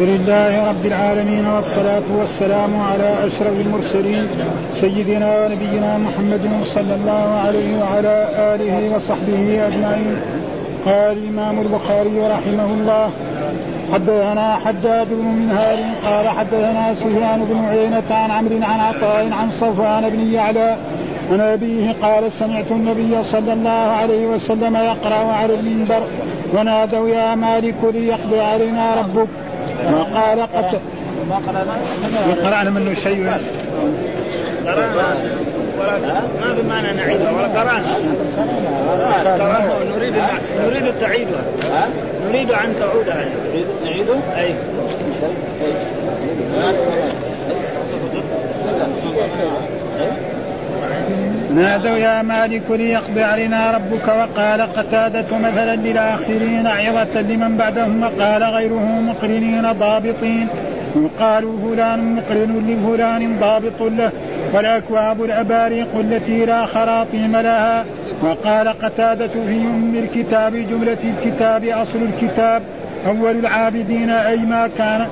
الحمد لله رب العالمين والصلاة والسلام على أشرف المرسلين سيدنا ونبينا محمد صلى الله عليه وعلى آله وصحبه أجمعين. قال الإمام البخاري رحمه الله حدثنا حداد بن منهار قال حدثنا سفيان بن عيينة عن عمرو عن عطاء عن صفوان بن يعلى عن أبيه قال سمعت النبي صلى الله عليه وسلم يقرأ على المنبر ونادوا يا مالك ليقضي علينا ربك. وقال قد ما قرأنا قرأنا منه شيء. قرأنا. ما بمعنى نعيدها ولا قرأنا. قرأنا. نريد نريد تعيدها نريد أن تعودها نعيده؟ أي. نادوا يا مالك ليقضي علينا ربك وقال قتادة مثلا للآخرين عظة لمن بعدهم وقال غيره مقرنين ضابطين وقالوا فلان مقرن لفلان ضابط له والأكواب الأباريق التي لا خراطيم لها وقال قتادة في أم الكتاب جملة الكتاب أصل الكتاب أول العابدين أي ما كان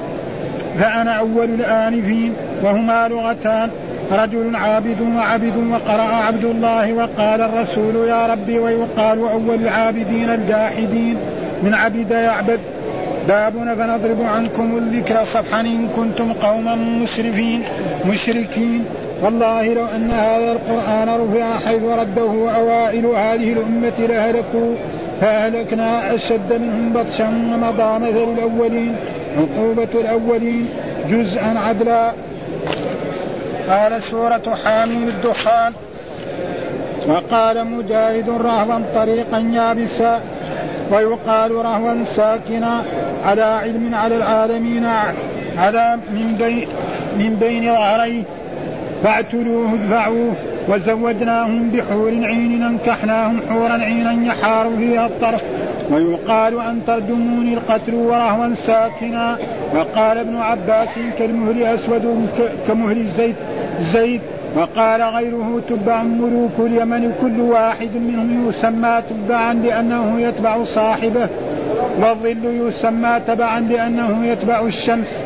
فأنا أول الآنفين وهما لغتان رجل عابد وعبد وقرأ عبد الله وقال الرسول يا ربي ويقال أول العابدين الجاحدين من عبد يعبد. بابنا فنضرب عنكم الذكر صفحا إن كنتم قوما مسرفين مشركين. والله لو أن هذا القرآن رفع حيث رده أوائل هذه الأمة لهلكوا فأهلكنا أشد منهم بطشا ومضى مثل الأولين عقوبة الأولين جزءا عدلا. قال سورة حاميم الدخان. وقال مجاهد رهوا طريقا يابسا ويقال رهوا ساكنا على علم على العالمين على من بين من بين ظهريه. فاعتلوه ادفعوه وزودناهم بحور عين انكحناهم حورا عينا يحار فيها الطرف. ويقال أن ترجموني القتل ورهوا ساكنا. وقال ابن عباس كالمهل أسود كمهل الزيت زيد وقال غيره تبع ملوك اليمن كل واحد منهم يسمى تبعا لأنه يتبع صاحبه والظل يسمى تبعا لأنه يتبع الشمس.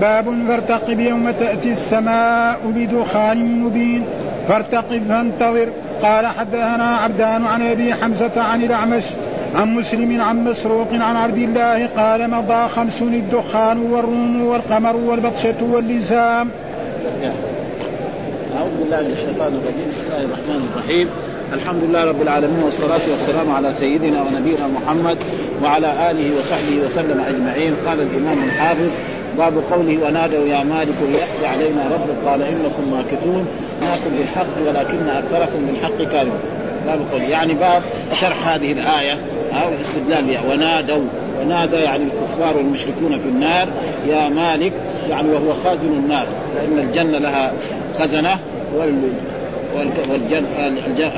باب فارتقب يوم تأتي السماء بدخان مبين. فارتقب فانتظر. قال حدثنا عبدان عن أبي حمزة عن الأعمش عن مسلم عن مسروق عن عبد الله قال مضى خمس الدخان والروم والقمر والبطشة واللزام. أعوذ بالله من الشيطان الرجيم. بسم الله الرحمن الرحيم. الحمد لله رب العالمين والصلاة والسلام على سيدنا ونبينا محمد وعلى آله وصحبه وسلم أجمعين. قال الإمام الحافظ باب قوله ونادوا يا مالك ليقضي علينا ربك قال إنكم ماكثون. ناكل بالحق ولكن أكثركم بالحق كارهون باب قوله. يعني باب شرح هذه الآية أو الاستدلال بها. ونادوا ونادى يعني الكفار والمشركون في النار يا مالك يعني وهو خازن النار. لأن الجنة لها خزنة وال والجن...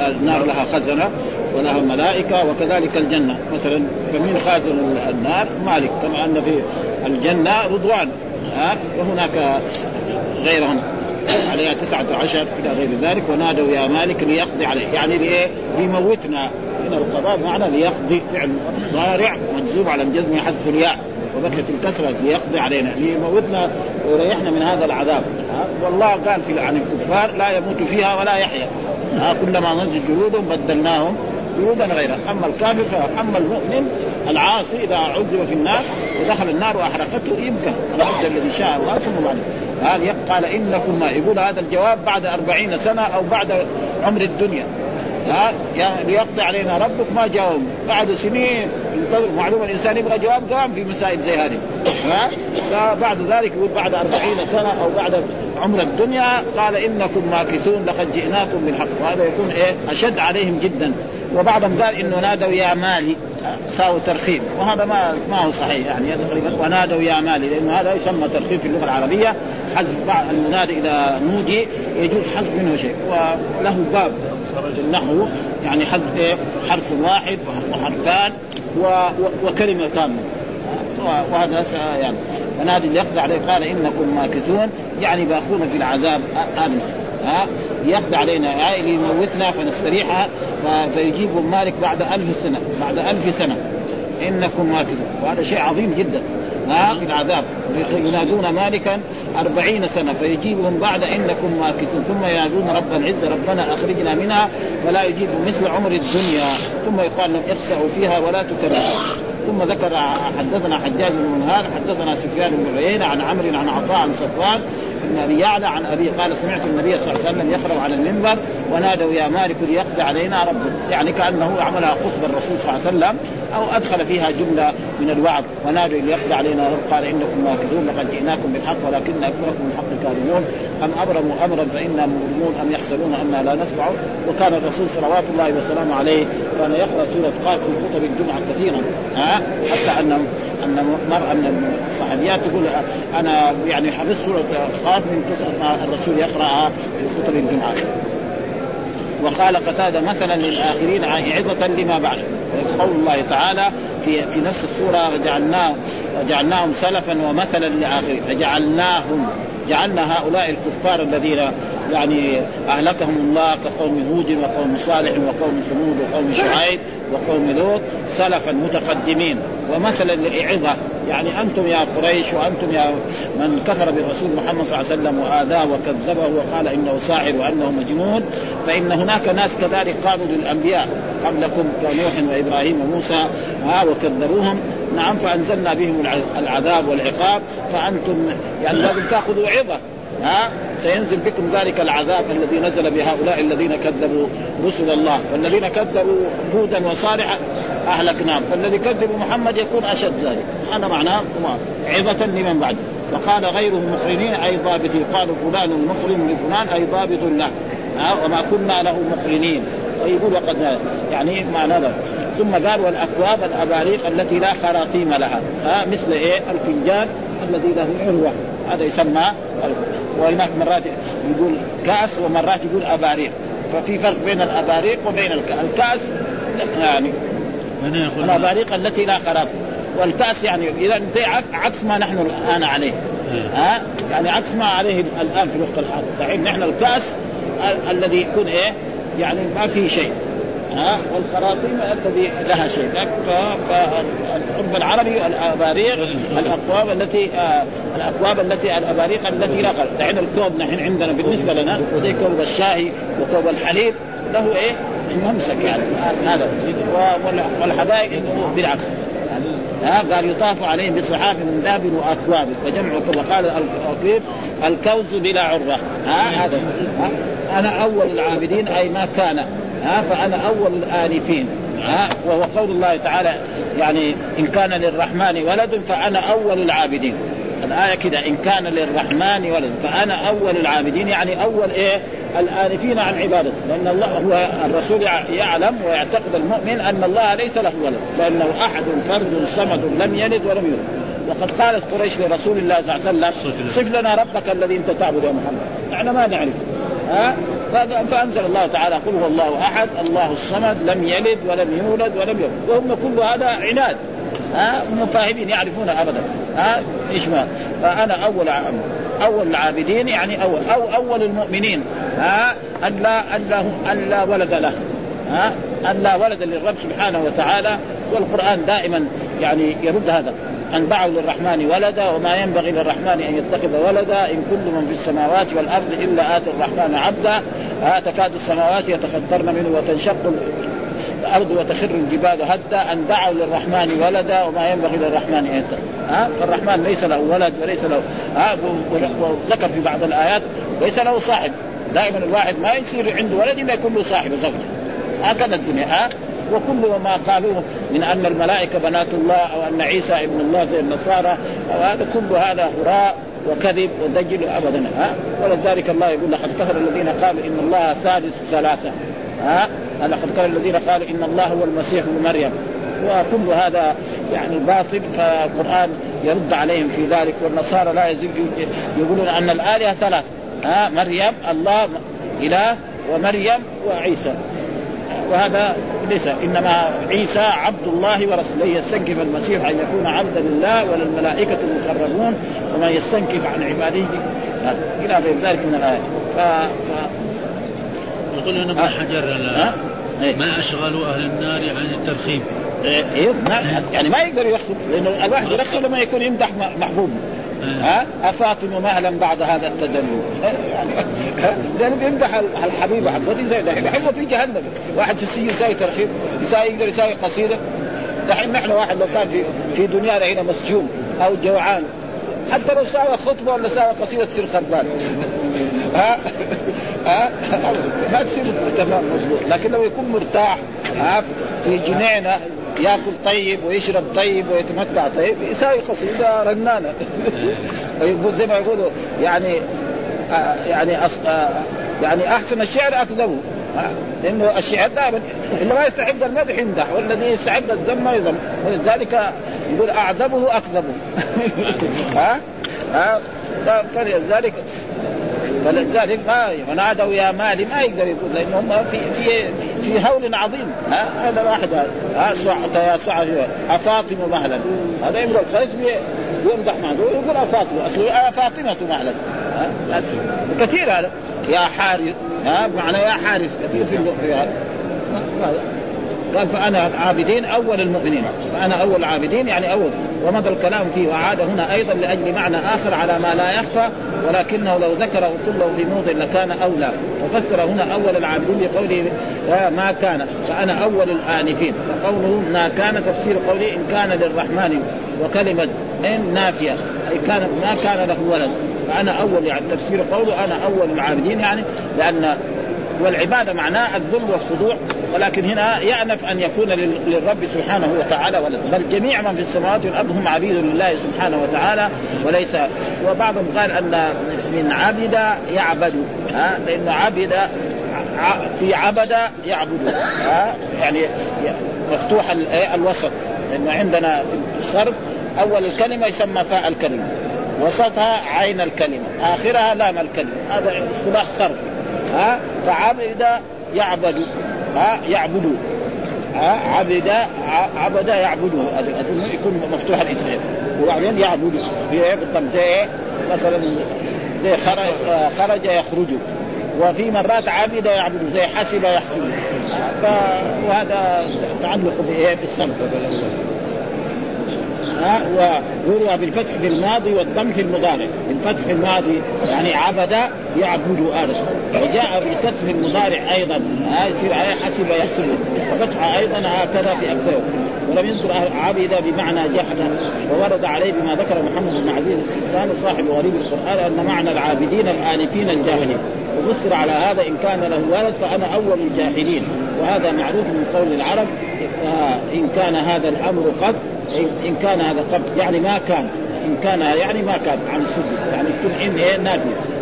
النار لها خزنة ولها ملائكة وكذلك الجنة. مثلا فمن خازن النار؟ مالك. كما أن في الجنة رضوان. ها؟ وهناك غيرهم. عليها تسعة عشر إلى غير ذلك. ونادوا يا مالك ليقضي عليه. يعني لإيه؟ ليموتنا. هنا القضاء معنى ليقضي فعل ضارع مجزوم على الجزم يحذف الياء. وبكت الكسرة ليقضي علينا. ليموتنا ويريحنا من هذا العذاب. والله قال في عن الكفار لا يموت فيها ولا يحيا. كلما نزل جلودهم بدلناهم جلودا غيرها. أما الكافر اما المؤمن العاصي إذا عذب في النار ودخل النار وأحرقته يبقى العبد الذي شاء الله ثم بعد هذا قال إنكم ما يقول هذا الجواب بعد أربعين سنة أو بعد عمر الدنيا. ها؟ ليقضي علينا ربك ما جاوب. بعد سنين ينتظر معلوم الإنسان يبغى جواب قام في مسائل زي هذه. ها؟ فبعد ذلك يقول بعد أربعين سنة أو بعد عمر الدنيا قال إنكم ماكثون لقد جئناكم بالحق. وهذا يكون إيه؟ أشد عليهم جدا. وبعضهم قال إنه نادوا يا مالي. ساووا ترخيم. وهذا ما ما هو صحيح يعني تقريبا ونادوا يا مالي لأنه هذا يسمى ترخيم في اللغة العربية. حذف المنادي إذا نودي يجوز حذف منه شيء. وله باب. النحو يعني حذف إيه؟ حرف واحد وحرفان وكلمة كامله وهذا يعني. فنادي ليقضي عليه قال إنكم ماكثون يعني باقون في العذاب آمن. ها؟ يقضي علينا هاي اللي يموتنا فنستريح فيجيب مالك بعد ألف سنة بعد ألف سنة. إنكم ماكثون. وهذا شيء عظيم جدا. ها في العذاب ينادون مالكا أربعين سنة فيجيبهم بعد إنكم ماكثون. ثم ينادون رب العزة ربنا أخرجنا منها فلا يجيب مثل عمر الدنيا. ثم يقال لهم اخسأوا فيها ولا تكرروا ثم ذكر حدثنا حجاج بن منهار حدثنا سفيان بن عيينة عن عمرو عن عطاء عن صفوان بن أبي يعلى عن أبي قال سمعت النبي صلى الله عليه وسلم يقرأ على المنبر ونادوا يا مالك ليقضي علينا ربك. يعني كأنه عملها خطبة الرسول صلى الله عليه وسلم. أو أدخل فيها جملة من الوعظ. ونادوا ليقضي علينا قال إنكم ماكثون لقد جئناكم بالحق ولكن أكثركم الحق كاذبون أم أبرموا امرا فإنا مبرمون. أم يحسبون أنا لا نسمع. وكان الرسول صلوات الله وسلامه عليه كان يقرأ سورة قاف في خطب الجمعة كثيرا. ها؟ حتى أن أن مرأة من الصحابيات تقول أنا يعني حفظت سورة قاف من كثره الرسول يقرأها في خطب الجمعة. وقال قتادة مثلا للآخرين عظة لما بعد. قول الله تعالى في في نفس السورة وجعلناه وجعلناهم سلفا ومثلا لآخرين. فجعلناهم جعلنا هؤلاء الكفار الذين يعني أهلكهم الله كقوم هود وقوم صالح وقوم ثمود وقوم شعيب وقوم لوط سلفا متقدمين. ومثلا لعظة يعني أنتم يا قريش وأنتم يا من كفر بالرسول محمد صلى الله عليه وسلم وآذاه وكذبه وقال إنه ساحر وأنه مجنون فإن هناك ناس كذلك قالوا للأنبياء قبلكم كنوح وإبراهيم وموسى ها وكذبوهم. نعم فأنزلنا بهم العذاب والعقاب فأنتم يعني لازم تأخذوا عظة. ها؟ سينزل بكم ذلك العذاب الذي نزل بهؤلاء الذين كذبوا رسل الله. فالذين كذبوا هودا وصالحا أهلكناهم. فالذي كذب محمد يكون أشد ذلك. هذا معناه عظة لمن بعد. وقال غيره مقرنين أي ضابطين قالوا فلان مقرن لفلان أي ضابط له. وما كنا له مقرنين ويقول وقد يعني معنى ذلك ثم قال والأكواب الأباريق التي لا خراطيم لها. ها؟ مثل إيه؟ الفنجان الذي له عروة. هذا يسمى وهناك مرات يقول كأس ومرات يقول أباريق. ففي فرق بين الأباريق وبين الكأس يعني الأباريق التي لا خراب. والكأس يعني إذا عكس ما نحن الآن عليه. إيه. ها؟ يعني عكس ما عليه الآن في الوقت الحاضر دحين نحن الكأس الذي يكون إيه؟ يعني ما فيه شيء. ها والخراطيم الذي لها شيء. فالعرف العربي الأباريق الاكواب التي آه الاكواب التي الأباريق التي لا قلب دحين الكوب نحن عندنا بالنسبة لنا زي كوب الشاي وكوب الحليب له إيه؟ ممسك يعني. هذا. والحدائق بالعكس. ها قال يطاف عليهم بصحاف من ذهب وأكواب. وجمع وقال الكوب الكوز بلا عرة. ها هذا. ها أنا أول العابدين أي ما كان. ها فأنا أول الانفين ها وهو قول الله تعالى يعني إن كان للرحمن ولد فأنا أول العابدين. الآية كده إن كان للرحمن ولد فأنا أول العابدين يعني أول إيه؟ الآنفين عن عبادته. لأن الله هو الرسول يعلم ويعتقد المؤمن أن الله ليس له ولد لأنه أحد فرد صمد لم يلد ولم يولد. وقد قالت قريش لرسول الله صلى الله عليه وسلم صف لنا ربك الذي أنت تعبد يا محمد. إحنا ما نعرف ها؟ فأنزل الله تعالى قل هو الله أحد الله الصمد لم يلد ولم يولد ولم يولد وهم كل هذا عناد. ها؟ هم فاهمين يعرفون ابدا. ها؟ إيش ما؟ فأنا أول أول العابدين يعني اول أو أول المؤمنين. ها؟ أن لا أن لا أن لا ولد له. ها؟ أن لا ولد للرب سبحانه وتعالى والقرآن دائما يعني يرد هذا. أن دعوا للرحمن ولدا وما ينبغي للرحمن أن يتخذ ولدا إن كل من في السماوات والأرض إلا آتي الرحمن عبدا. ها تكاد السماوات يتفطرن منه وتنشق الأرض وتخر الجبال هدا. أن دعوا للرحمن ولدا وما ينبغي للرحمن أن يتخذ. ها فالرحمن ليس له ولد وليس له ها وذكر في بعض الآيات ليس له صاحب. دائما الواحد ما يصير عنده ولد إلا يكون له صاحب زوج هكذا الدنيا. ها وكل ما قالوه من أن الملائكة بنات الله أو أن عيسى ابن الله زي النصارى أو هذا كل هذا هراء وكذب ودجل ابدا ها؟ ولذلك الله يقول لقد كفر الذين قالوا إن الله ثالث ثلاثة ها؟ لقد كان الذين قالوا إن الله هو المسيح ابن مريم. وكل هذا يعني باطل فالقرآن يرد عليهم في ذلك والنصارى لا يزيد يقولون أن الآلهة ثلاث ها؟ مريم الله إله ومريم وعيسى. وهذا ليس إنما عيسى عبد الله ورسوله. يستنكف المسيح أن يكون عبدا لله وللملائكة المقربون وما يستنكف عن عباده. إلى غير ذلك من الآيات. ف... ف... يقول ابن حجر ما أشغلوا أهل النار عن الترخيم. إيه يعني ما يقدر يرخص لأنه الواحد يرخص لما يكون يمدح محبوب. ها؟ افاطم مهلا بعد هذا التدلل. يعني لأنه بيمدح الحبيب حقتي زي دحين دحين في جهنم. واحد في السجن يساوي ترخيص يساوي يقدر يساوي قصيدة. دحين نحن واحد لو كان في في دنيانا هنا مسجون أو جوعان. حتى لو ساوى خطبة ولا ساوى قصيدة تصير خربان. ها؟ ها؟ ما تصير تمام مضبوط. لكن لو يكون مرتاح ها؟ في جنينة ياكل طيب ويشرب طيب ويتمتع طيب يساوي قصيدة رنانة. زي ما يقولوا يعني آه يعني أص... آه يعني أحسن الشعر اكذبه لأنه الشعر دائما اللي ما يستحق المدح يمدح والذي يستحق الذم يذم. ولذلك يقول أعذبه اكذبه ها ها فلذلك فلذلك ما ونادوا يا مالي ما يقدر يقول لأن هم في في في هول عظيم. هذا واحد. ها؟ صعت يا صعت افاطم مهلا. هذا امرؤ القيس يمدح معذور يقول افاطمه اصله فاطمة مهلا. كثير هذا. يا حارث. ها؟ معنى يا حارث. كثير في اللغة. قال فأنا عابدين أول المؤمنين. فأنا أول العابدين يعني أول. ومضى الكلام فيه وعاد هنا أيضا لأجل معنى آخر على ما لا يخفى ولكنه لو ذكره كله في موضع لكان أولى. وفسر هنا أول العابدين بقوله ما كان. فأنا أول الآنفين. فقوله ما كان تفسير قوله إن كان للرحمن وكلمة إن نافية. أي كان ما كان له ولد. فأنا أول يعني تفسير قوله أنا أول العابدين يعني لأن والعبادة معناه الذل والخضوع ولكن هنا يأنف أن يكون للرب سبحانه وتعالى ولد. بل جميع من في السماوات والأرض هم عبيد لله سبحانه وتعالى وليس. وبعضهم قال أن من عبد يعبد. ها؟ لأنه عبد في عبد يعبد. ها؟ يعني مفتوح الوسط. لأنه عندنا في الصرف أول الكلمة يسمى فاء الكلمة وسطها عين الكلمة آخرها لام الكلمة. هذا اصطلاح صرف. ها فعبد يعبد ها يعبد. ها عبد عبد يعبده اظن يكون مفتوح الاثنين وبعدين يعبد. في إيه؟ بالضبط. زي إيه؟ مثلا زي خرج خرج يخرج. وفي مرات عبد يعبد. زي حسب يحسب. وهذا تعلق بإيه؟ بالصرف ها وروى بالفتح في الماضي والضم في المضارع. الفتح في الماضي يعني عبد يعبد هذا وجاء بكسر المضارع أيضا. يصير عليه حسب يحسب. وفتح أيضا هكذا في أكثر. ولم يذكر عبد بمعنى جحد. وورد عليه بما ذكر محمد بن عزيز السيستاني صاحب غريب القرآن أن معنى العابدين الآنفين الجاهلين. وفسر على هذا إن كان له ولد فأنا أول الجاهلين. وهذا معروف من قول العرب ان كان هذا الأمر قد إن كان هذا قد يعني ما كان إن كان يعني ما كان عن السجن. يعني يكون ان إيه نافيه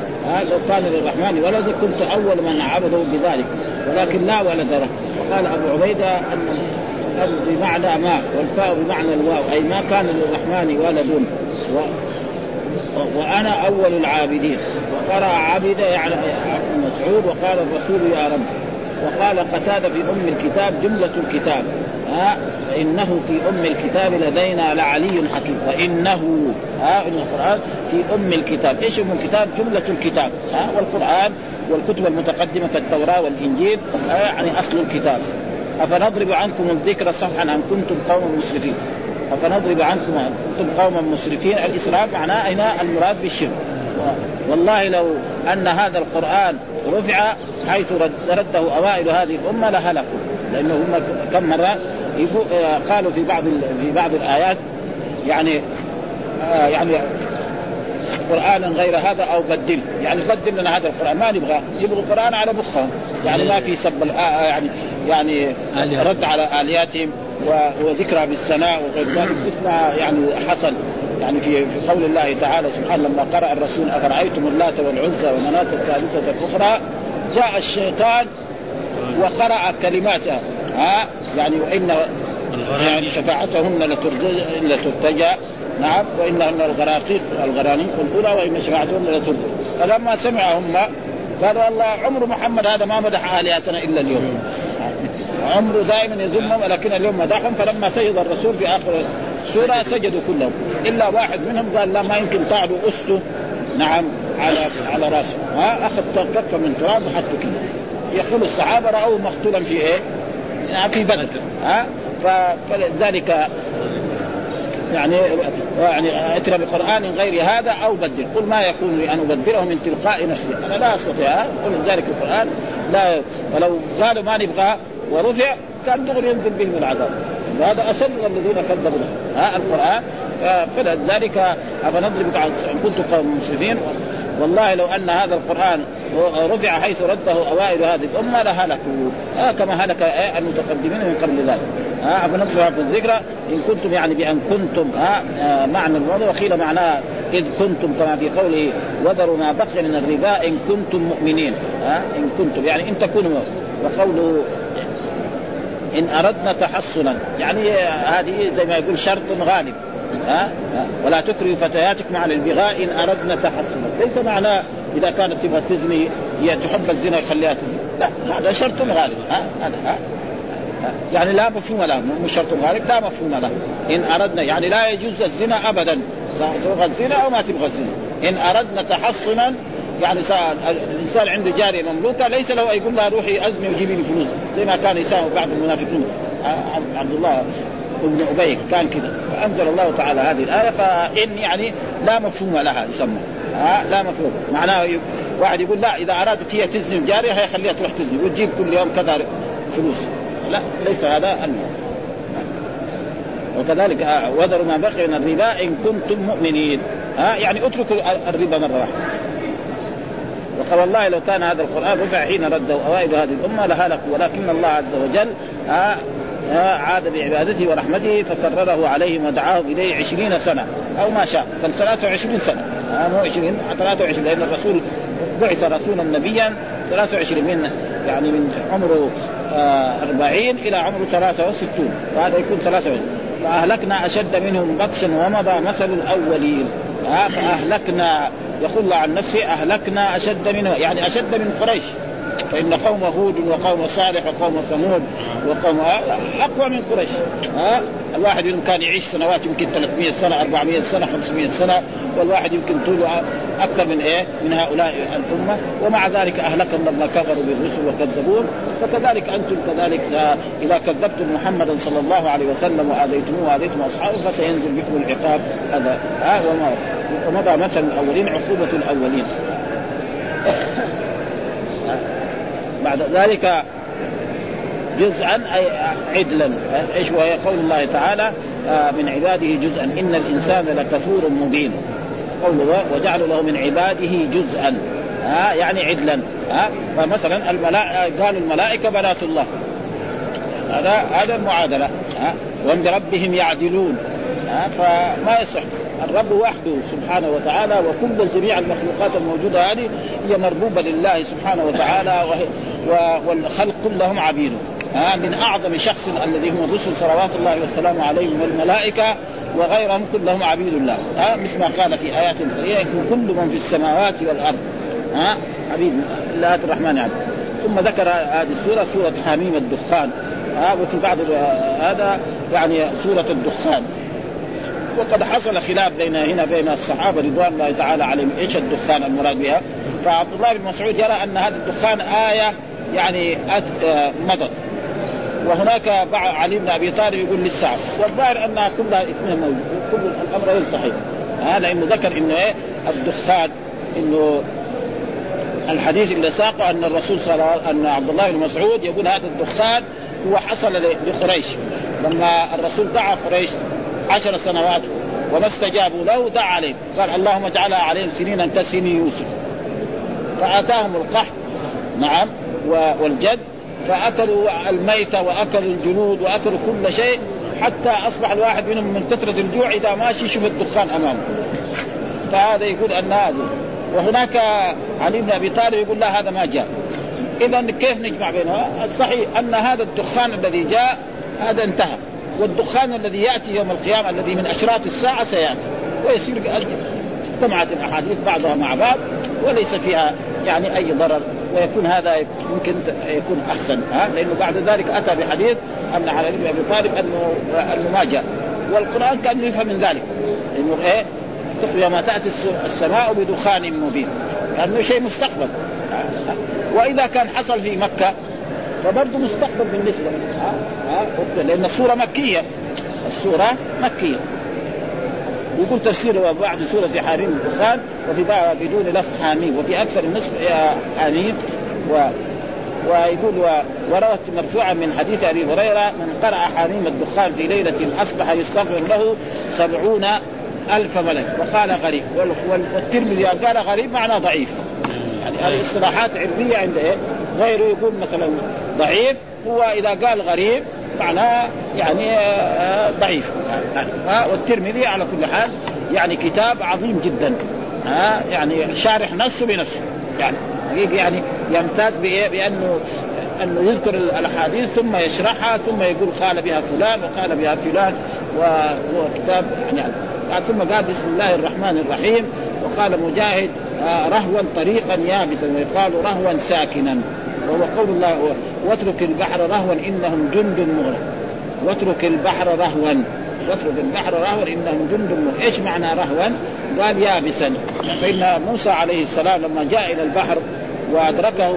لو كان للرحمن ولد كنت أول من عبده بذلك. ولكن لا ولد له. وقال أبو عبيدة أن بمعنى ما والفاء بمعنى الواو. أي ما كان للرحمن ولد. وأنا أول العابدين. وقرأ عبد يعني مسعود وقال الرسول يا رب. وقال قتادة في أم الكتاب جملة الكتاب. ها فإنه في أم الكتاب لدينا لعلي حكيم. وانه ها إن القرآن في أم الكتاب. إيش أم الكتاب؟ جملة الكتاب. ها والقرآن والكتب المتقدمة كالتوراه والإنجيل. يعني أصل الكتاب. أفنضرب عنكم الذكر صفحا ان كنتم قوما مسرفين؟ أفنضرب عنكم ان كنتم قوما مسرفين الإسراف معناه هنا المراد بالشرك. والله لو أن هذا القرآن رفع حيث رده أوائل هذه الأمة لهلكوا. لأنه هم كم مرة قالوا في بعض في بعض الآيات يعني آه يعني قرآنا غير هذا أو بدل. يعني بدل لنا هذا القرآن؟ ما نبغى. يبغى القرآن على مخهم يعني ما في سب يعني يعني رد على آلياتهم. وذكرى بالثناء وغير ذلك. اسمها يعني حصل يعني في في قول الله تعالى سبحانه لما قرأ الرسول أفرأيتم اللات والعزى ومناة الثالثة الأخرى؟ جاء الشيطان وقرأ كلماتها. ها؟ يعني وإن يعني شفاعتهن لترتجى لترتجى. نعم. وإنهن الغراقيق الغرانيق الأولى وإن شفاعتهن لترتجى فلما سمع هم قالوا والله عمر محمد هذا ما مدح آلهتنا إلا اليوم. عمره دائما يذمهم ولكن اليوم مدحهم فلما سجد الرسول في آخر السوره سجدوا كلهم. إلا واحد منهم قال لا ما يمكن تعلو أسته. نعم على على رأسه. ها أخذ كفه من تراب وحطه كده. يقول الصحابة رأوه مقتولا في إيه؟ في بدر ها فلذلك يعني يعني اتنا بقرآن غير هذا أو بدل. قل ما يكون لي أن أبدله من تلقاء نفسي. أنا لا أستطيع. قل ذلك القرآن لا ولو قالوا ما نبغى ورفع كان دغري ينزل بهم العذاب. وهذا اشد الذين كذبوا. ها القرآن. فلذلك افنضرب ان كنتم قوم مسلمين والله لو أن هذا القرآن رفع حيث رده أوائل هذه الأمة لهلكوا. آه كما هلك المتقدمين من قبل ذلك. فنضرب هذه الذكرى إن كنتم يعني بأن كنتم ها آه معنى الموضوع وقيل معناه إذ كنتم كما في قوله وذروا ما بقي من الربا إن كنتم مؤمنين. ها إن كنتم يعني إن تكونوا. وقوله إن أردنا تحصنا. يعني هذه زي ما يقول شرط غالب. ها؟ ولا تكرهوا فتياتكم على البغاء إن أردنا تحصنا. ليس معناه إذا كانت تبغى تزني هي تحب الزنا يخليها تزني. لا هذا شرط غالب. ها؟ هذا ها؟ يعني لا مفهوم له. مش شرط غالب لا مفهوم له. إن أردنا يعني لا يجوز الزنا ابدا. تبغى الزنا أو ما تبغى الزنا. إن أردنا تحصنا يعني الإنسان عنده جارية مملوكة ليس له يقول لها روحي ازني وجيبي لي فلوس زي ما كان يساوي بعض المنافقين. عبد الله ابن ابي كان كذا. فأنزل الله تعالى هذه الآية فإن يعني لا مفهوم لها يسمى. لا مفهوم. معناه واحد يقول لا إذا أرادت هي تزني الجارية هي خليها تروح تزني وتجيب كل يوم كذا فلوس. لا ليس هذا المهم وكذلك وذروا ما بقي من الربا إن كنتم مؤمنين. ها؟ يعني اتركوا الربا مرة واحدة. والله لو كان هذا القرآن رفع حين رده أوائل هذه الأمة لهلكوا ولكن الله عز وجل عاد بعبادته ورحمته فكرره عليهم ودعاهم إليه عشرين سنة أو ما شاء كان 23 سنة مو 20 23 لأن الرسول بعث رسولا نبيا 23 من يعني من عمره 40 إلى عمره 63 وهذا يكون 23 فأهلكنا أشد منهم بطشا ومضى مثل الأولين. فاهلكنا يقول الله عن نفسه أهلكنا أشد منه يعني أشد من قريش. فإن قوم هود وقوم صالح وقوم ثمود وقوم أقوى من قريش. ها الواحد منهم كان يعيش سنوات يمكن 300 سنة 400 سنة 500 سنة. والواحد يمكن طوله أكثر من إيه؟ من هؤلاء الأمة. ومع ذلك أهلكهم لما كفروا بالرسل وكذبون فكذلك أنتم كذلك إذا كذبتم محمدا صلى الله عليه وسلم وآذيتموه وآذيتم أصحابه فسينزل بكم العقاب. هذا ها ومضى مثل الأولين عقوبة الأولين. بعد ذلك جزءا أي عدلا. إيش وهي قول الله تعالى آه، من عباده جزءا. إن الإنسان لكفور مبين. قوله وجعلوا له من عباده جزءا. ها يعني عدلا. ها فمثلا الملائكه قالوا الملائكة بنات الله. هذا هذا المعادلة. ها وهم بربهم يعدلون. ها فما يصح. الرب وحده سبحانه وتعالى وكل جميع المخلوقات الموجودة هذه هي مربوبة لله سبحانه وتعالى والخلق كلهم عبيده ها من أعظم شخص الذي هم الرسل صلوات الله والسلام عليهم والملائكة وغيرهم كلهم عبيد الله. ها مثل ما قال في آيات كثيره كل من في السماوات والأرض. ها عبيد الله الرحمن يعني. ثم ذكر هذه السورة سورة حميم الدخان. ها وفي بعض هذا يعني سورة الدخان. وقد حصل خلاف بين هنا بين الصحابة رضوان الله تعالى عليهم إيش الدخان المراد بها؟ فعبد الله بن مسعود يرى أن هذا الدخان آية يعني آه، مضت. وهناك علي بن أبي طالب يقول للساعه والظاهر انها كلها اثنين موجود كل الأمر غير صحيح. هذا انه ذكر إنه إيه؟ الدخان إنه الحديث اللي ساقه أن الرسول صلى الله عليه أن عبد الله بن مسعود يقول هذا الدخان هو حصل لقريش. لما الرسول دعا قريش عشر سنوات وما استجابوا له دعا عليهم. قال اللهم اجعلها عليهم سنين كسنين يوسف. فآتاهم القحط نعم. والجد فأكلوا الميت وأكلوا الجلود وأكلوا كل شيء حتى أصبح الواحد منهم من كثرة الجوع إذا ماشي يشوف الدخان أمامه. فهذا يقول أن هذا. وهناك علي بن أبي طالب يقول لا هذا ما جاء. إذا كيف نجمع بينها؟ الصحيح أن هذا الدخان الذي جاء هذا انتهى. والدخان الذي يأتي يوم القيامة الذي من أشراط الساعة سيأتي. ويصير اجتمعت الأحاديث بعضها مع بعض وليس فيها يعني أي ضرر. ويكون هذا يمكن يكون أحسن ها؟ لأنه بعد ذلك أتى بحديث أن علي بن أبي طالب أنه أنه ما جاء. والقرآن كان يفهم من ذلك إنه إيه؟ يوم تأتي السماء بدخان مبين. كانه شيء مستقبل. وإذا كان حصل في مكة فبرضه مستقبل بالنسبة ها؟ ها؟ لأن السورة مكية. السورة مكية. يقول تفسير بعد سورة حريم الدخان وفي بعض بدون لفظ حاميم وفي أكثر النسخ حاميم. و ويقول وروت مرفوعا من حديث أبي هريرة من قرأ حريم الدخان في ليلة أصبح يستغفر له سبعون ألف ملك. وقال غريب. والترمذي قال غريب معناه ضعيف. يعني هذه اصطلاحات علمية عند؟ غيره يقول مثلا ضعيف. هو إذا قال غريب معناه يعني آه، ضعيف. والترمذي على كل حال يعني كتاب عظيم جدا. ها يعني شارح نفسه بنفسه. يعني يعني يمتاز؟ بأنه أنه يذكر الأحاديث ثم يشرحها ثم يقول قال بها فلان وقال بها فلان وهو كتاب يعني ثم قال بسم الله الرحمن الرحيم وقال مجاهد آه، رهوا طريقا يابسا ويقال رهوا ساكنا. وهو قول الله واترك البحر رهوا إنهم جند مغرق. واترك البحر رهوا واترك البحر رهوا إنهم جند مغرق. إيش معنى رهوا؟ قال يابسا. فإن موسى عليه السلام لما جاء إلى البحر وأدركه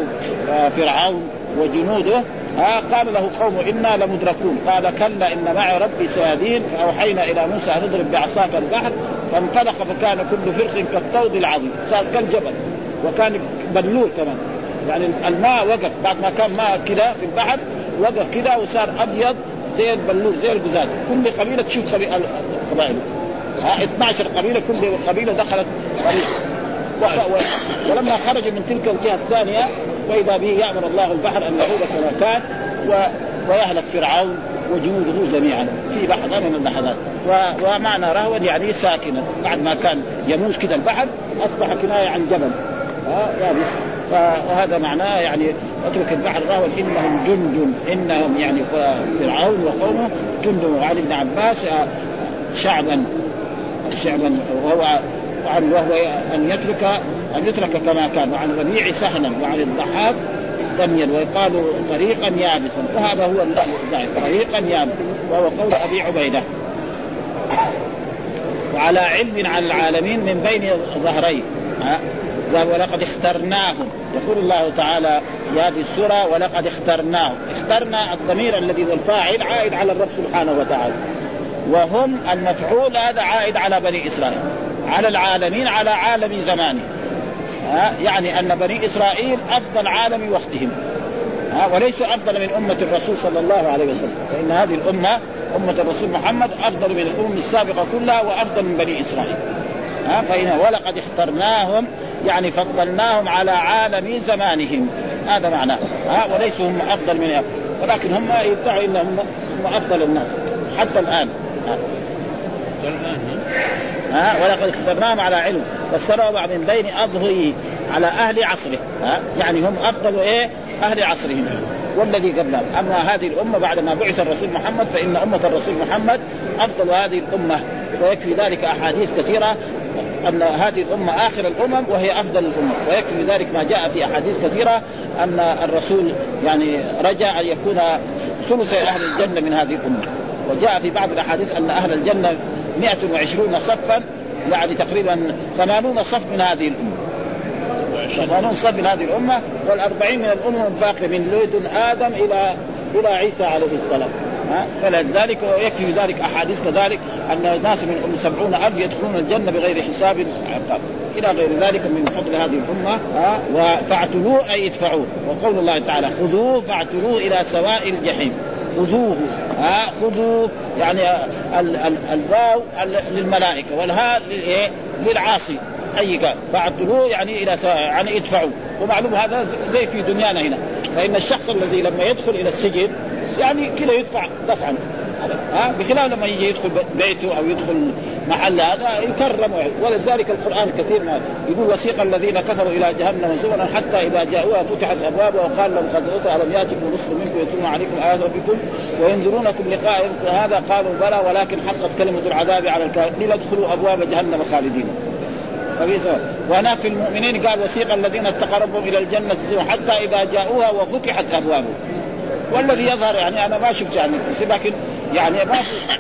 آه، فرعون وجنوده ها قال له قوم إنا لمدركون. قال كلا إن معي ربي سيهدين. فأوحينا إلى موسى أن اضرب بعصاك البحر. فانطلق فكان كل فرق كالطود العظيم. صار كالجبل وكان بلول كمان. يعني الماء وقف. بعد ما كان ماء كذا في البحر وقف كذا وصار أبيض زي البلول زي القزاز كل قبيلة تشوف قبائل. ها 12 قبيلة كل قبيلة دخلت ولما خرج من تلك الجهة الثانية وإذا به يأمر الله البحر أن يعود كما كان و... ويهلك فرعون وجنوده جميعا. في لحظه من اللحظات و... ومعنى رهوا يعني ساكنا بعد ما كان يموج كذا البحر أصبح كناية عن جبل. ها يابس. وهذا معناه يعني اترك البحر رهوا انهم جند إنهم يعني فرعون وقومه جند. وعن ابن عباس آه، شعبا شعبا وهو وعن وهو أن يترك أن يترك كما كان. وعن الربيع سهلا وعن الضحاك دميا ويقال طريقا يابسا. وهذا هو الظاهر طريقا يابسا وهو قول أبي عبيدة. وعلى علم عن العالمين من بين ظهرين ولقد اخترناهم يقول الله تعالى في هذه السورة ولقد اخترناهم اخترنا الضمير الذي هو الفاعل عائد على الرب سبحانه وتعالى. وهم المفعول هذا عائد على بني إسرائيل على العالمين على عالم زمانه. يعني أن بني إسرائيل أفضل عالم وقتهم. وليس أفضل من أمة الرسول صلى الله عليه وسلم. فإن هذه الأمة أمة الرسول محمد أفضل من الأمم السابقة كلها وأفضل من بني إسرائيل. ها؟ فإن ولقد اخترناهم يعني فضلناهم على عالم زمانهم. هذا معناه. ها وليسوا هم أفضل من ولكن هم يدعوا إنهم هم أفضل الناس. حتى الآن. ها. ها ولقد اخترناهم على علم. فسروا من بين اظهره على أهل عصره. ها يعني هم أفضل إيه؟ أهل عصرهم. والذي قبلهم. أما هذه الأمة بعد ما بعث الرسول محمد فإن أمة الرسول محمد أفضل هذه الأمة. ويكفي ذلك أحاديث كثيرة أن هذه الأمة آخر الأمم وهي أفضل الأمم. ويكفي ذلك ما جاء في أحاديث كثيرة أن الرسول يعني رجا أن يكون ثلث أهل الجنة من هذه الأمة. وجاء في بعض الأحاديث أن أهل الجنة 120 صفا يعني تقريبا 80 صف من هذه الأمة. 80 صف من هذه الأمة والأربعين من الأمم الباقية من لدن آدم إلى إلى عيسى عليه السلام. فلذلك ويكفي ذلك أحاديث كذلك أن ناس من سبعون ألف يدخلون الجنة بغير حساب عقاب. إلى غير ذلك من فضل هذه الأمة فاعتلوه أي ادفعوه. وقول الله تعالى خذوه فاعتلوه إلى سواء الجحيم. خذوه ها؟ خذوا يعني الواو للملائكة والهاء للعاصي. أي قال؟ فاعتلوه يعني إلى سواء يعني ادفعوا ومعلوم هذا زي في دنيانا هنا. فإن الشخص الذي لما يدخل إلى السجن يعني كذا يدفع دفعا. ها؟ بخلاف لما يجي يدخل بيته أو يدخل محل هذا يكرم ولذلك القرآن كثير ما يقول وسيق الذين كفروا إلى جهنم زمرا حتى إذا جاءوها فتحت أبوابها وقال لهم خزنتها الم ياتكم رسل منكم يتلون عليكم آيات ربكم وينذرونكم لقاء هذا قالوا بلى ولكن حقت كلمة العذاب على الكافرين. ادخلوا أبواب جهنم خالدين؟ وهناك في المؤمنين قال وسيق الذين اتقربوا إلى الجنة حتى إذا جاءوها وفتحت ابوابها والذي يظهر يعني أنا ما شفت يعني لكن يعني ما في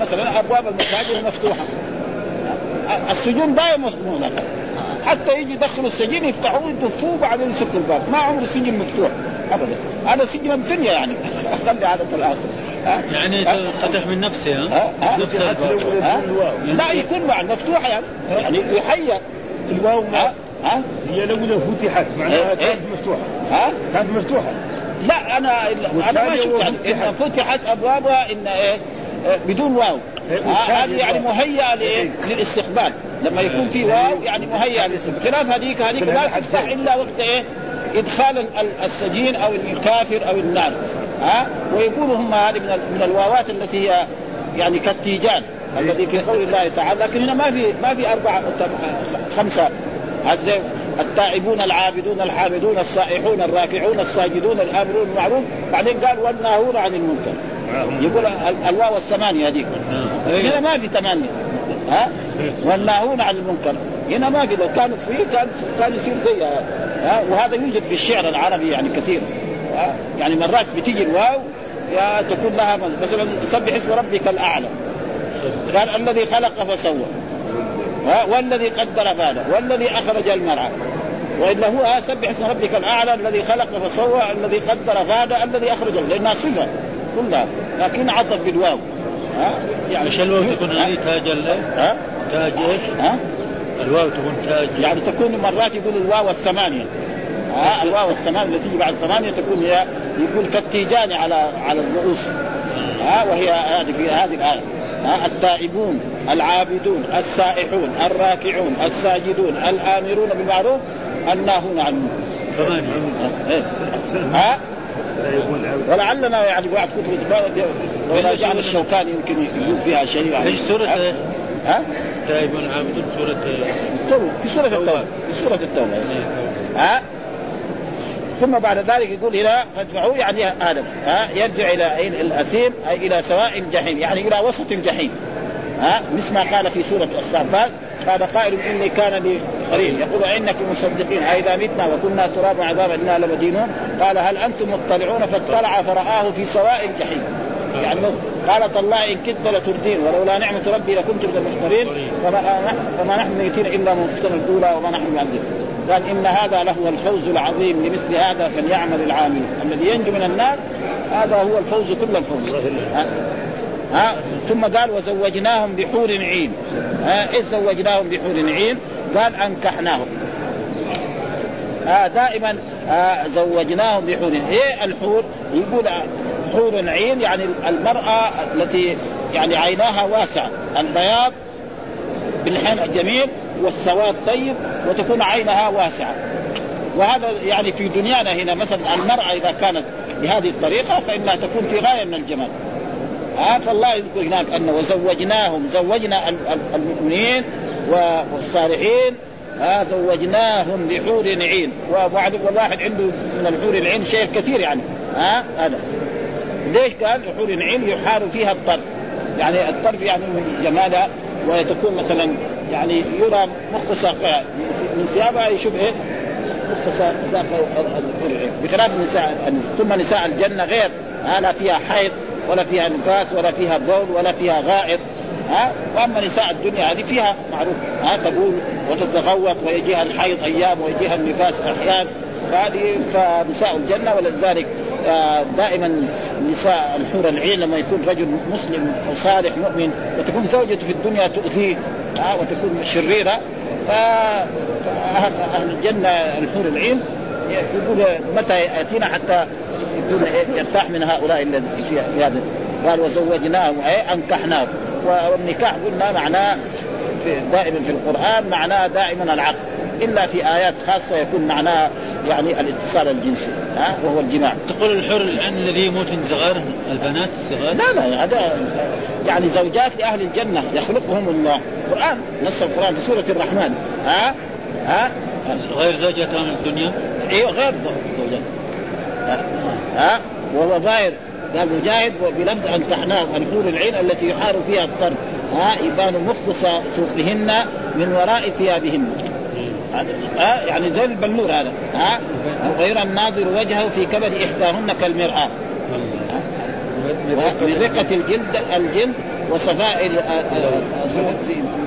مثلا أبواب المساجد مفتوحة. السجون دائما مغلقه حتى يجي يدخلوا السجين يفتحوه يدفوه بعدين يسكروا الباب. ما عمر السجن مفتوح ابدا. هذا سجن الدنيا يعني. خلي عادة الآخر يعني فتح من نفسه ها؟ ها؟ نفس الباب. ها؟ لا يكون مع مفتوحه يعني. يعني يحيى الواو ها؟ ها؟ هي لولا فتحت معناها إيه، إيه. كانت مفتوحة. ها؟ كانت مفتوحة. لا أنا أنا ما شفت إن فتحت. أبوابها إن إيه إيه، بدون واو. إيه، ها- هذه يعني مهيئة لإيه؟ للاستقبال. لما يكون في واو يعني مهيئة للاستقبال. خلاف هذيك هذيك لا تفتح إلا وقت إيه إدخال ال- ال- السجين أو الكافر أو النار. ها؟ ويقولوا هم هذه من من الواوات التي هي يعني كالتيجان الذي في قول الله تعالى. لكن هنا ما في ما في اربعه خمسة. هذا التائبون العابدون الحامدون السائحون الراكعون الساجدون الآمرون بالمعروف. بعدين قال والناهون عن المنكر. يقول ال- الواو الثمانية هذيك. هنا ما في ثمانية. ها؟ والناهون عن المنكر. هنا ما في. لو كانت فيه كان كان يصير زيها ها؟ وهذا يوجد في الشعر العربي يعني كثير؟ يعني مرات بتيجي الواو يا تكون لها مثلا سبح اسم ربك الأعلى. قال الذي خلق فسوى. ها؟ والذي قدر فهدى والذي أخرج المرعى. والا هو سبح اسم ربك الأعلى الذي خلق فسوى الذي قدر فهدى الذي أخرج لأنها صفة كلها لكن عطف بالواو. ها؟ يعني إيش الواو تكون هذه تاج ال- ها؟ تاج إيش؟ ها؟ الواو تكون تاج. يعني تكون مرات يقول الواو الثمانية. ها؟ الواو الثمانية اللي تيجي بعد الثمانية تكون هي يقول كالتيجان على على الرؤوس. ها؟ وهي هذه في هذه الآية. ها؟ التائبون. العابدون السائحون الراكعون الساجدون الآمرون بالمعروف الناهون عن إيه. ها؟ ولعلنا يعني بعض كتب لو راجعنا الشوكاني يمكن يقول فيها شيء يعني. إيش سورة؟ ها؟ ها؟ تائب عابد سورة؟ التوبة في سورة التوبة. في سورة التوبة. ها؟ ثم بعد ذلك يقول هنا فادفعوه يعني آدم. ها؟ يرجع إلى إيه؟ الأثيم أي إلى سواء الجحيم يعني إلى وسط الجحيم. ها؟ مثل ما قال في سورة الصافات قال قائل إني كان لي قرين. يقول انكم مصدقين؟ إذا متنا وكنا ترابا عظاما إنا لمدينون. قال هل أنتم مطلعون؟ فاطلع فرآه في سواء الجحيم. يعني قال تالله إن كدت لتردين ولولا نعمة ربي لكنت من المحضرين فما فما نحن ميتين إلا موتتنا الأولى وما نحن معذبين قال إن هذا لهو الفوز العظيم لمثل هذا فليعمل العامل الذي ينجو من النار هذا هو الفوز كل الفوز. ها, ها ثم قال وزوجناهم بحور عين. ها؟ إيش زوجناهم بحور عين؟ قال أنكحناهم. آه دائما آه زوجناهم بحور إيه الحور؟ يقول حور عين يعني المرأة التي يعني عيناها واسعة. البياض بالحين جميل والسواد طيب وتكون عينها واسعة. وهذا يعني في دنيانا هنا مثلا المرأة إذا كانت بهذه الطريقة فإنها تكون في غاية من الجمال. آه فالله يذكر هناك أن وزوجناهم زوجنا المؤمنين والصالحين آه زوجناهم بحور عين وبعد والواحد عنده من الحور العين شيء كثير يعني ها آه هذا. ليش قال حور عين يحار فيها الطرف. يعني الطرف يعني من جمالها وتكون مثلا يعني يرى مخ ساقها من ثيابها يشوف إيه؟ مخ ساق الحور العين. بخلاف النساء ثم نساء الجنة غير آه لا فيها حيض ولا فيها نفاس ولا فيها بول ولا فيها غائط ها؟ وأما نساء الدنيا هذه فيها معروف ها؟ تقول وتتغوط ويجيها الحيض أيام ويجيها النفاس أحيان فهذه فنساء الجنة. ولذلك دائما نساء الحور العين لما يكون رجل مسلم أو صالح مؤمن وتكون زوجته في الدنيا تؤذيه وتكون شريرة فاهل الجنة الحور العين يقول متى يأتينا حتى يكون يرتاح من هؤلاء الذي في هذا قال وزوجناهم اي أنكحناهم. والنكاح قلنا معناه في دائما في القرآن معناه دائما العقد إلا في آيات خاصة يكون معناه يعني الاتصال الجنسي ها وهو الجماع. تقول الحر الآن الذي يموت صغار البنات الصغار؟ لا لا هذا يعني زوجات لأهل الجنة يخلقهم الله. القران نص القرآن في سورة الرحمن ها ها. غير زوجاتهم الدنيا؟ أيوه غير زوجات. ها, وهو ظاهر. قال مجاهد بلفظ أنكحناه الحور العين التي يحار فيها الطرف ها؟ يبان مخ سوقهن من وراء ثيابهن. ها؟ يعني زي البلور هذا. ها؟ غير الناظر وجهه في كبد إحداهن كالمرآة. من رقة الجلد الجلد وصفاء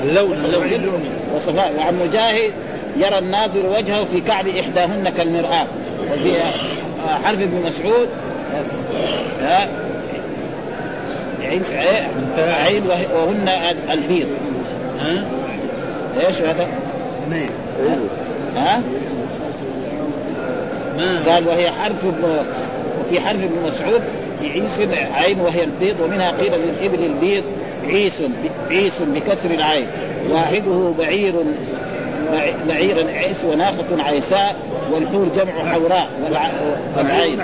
اللون اللون. وصفاء وعن مجاهد يرى الناظر وجهه في كعب إحداهن كالمرآة. وفي حرف ابن مسعود. ها؟ عين عين وهن البيض ها؟ إيش هذا؟ ها؟ قال وهي حرف وفي حرف ابن مسعود عيس عين وهي البيض ومنها قيل للإبل البيض عيس عيس بكسر العين. واحدة بعير بعير عيس وناقة عيساء والحور جمع حوراء والعين.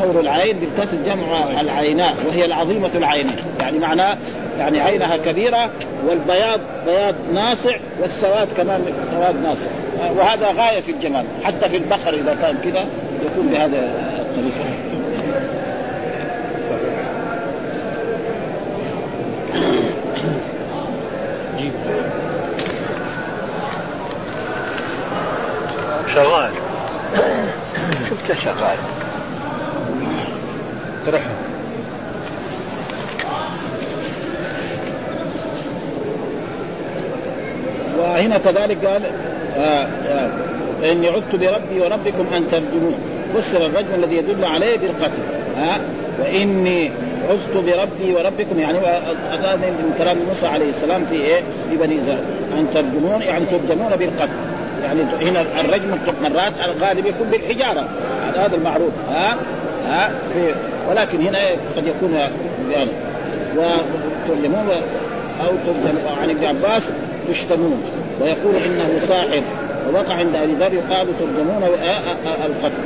حور العين بالكسر جمع العيناء وهي العظيمة العين. يعني معناه يعني عينها كبيرة والبياض بياض ناصع والسواد كمان سواد ناصع. وهذا غاية في الجمال حتى في البقر إذا كان كذا يكون بهذا الطريقة. شغال. شفته شغال. ترحم. وهنا كذلك قال آه آه إني عدت بربي وربكم أن ترجمون فسر الرجم الذي يدل عليه بالقتل. ها آه وإني عزت بربي وربكم يعني هذا من كلام موسى عليه السلام في إيه؟ في بني إسرائيل. أن ترجمون يعني ترجمون بالقتل. يعني هنا الرجم مرات الغالب يكون بالحجارة. هذا المعروف. ها؟ ها؟ في ولكن هنا قد يكون يعني وترجمون أو ترجم عن ابن عباس تشتمون. ويقول إنه ساحر ووقع عند أبي ذر يقال ترجمون القتل.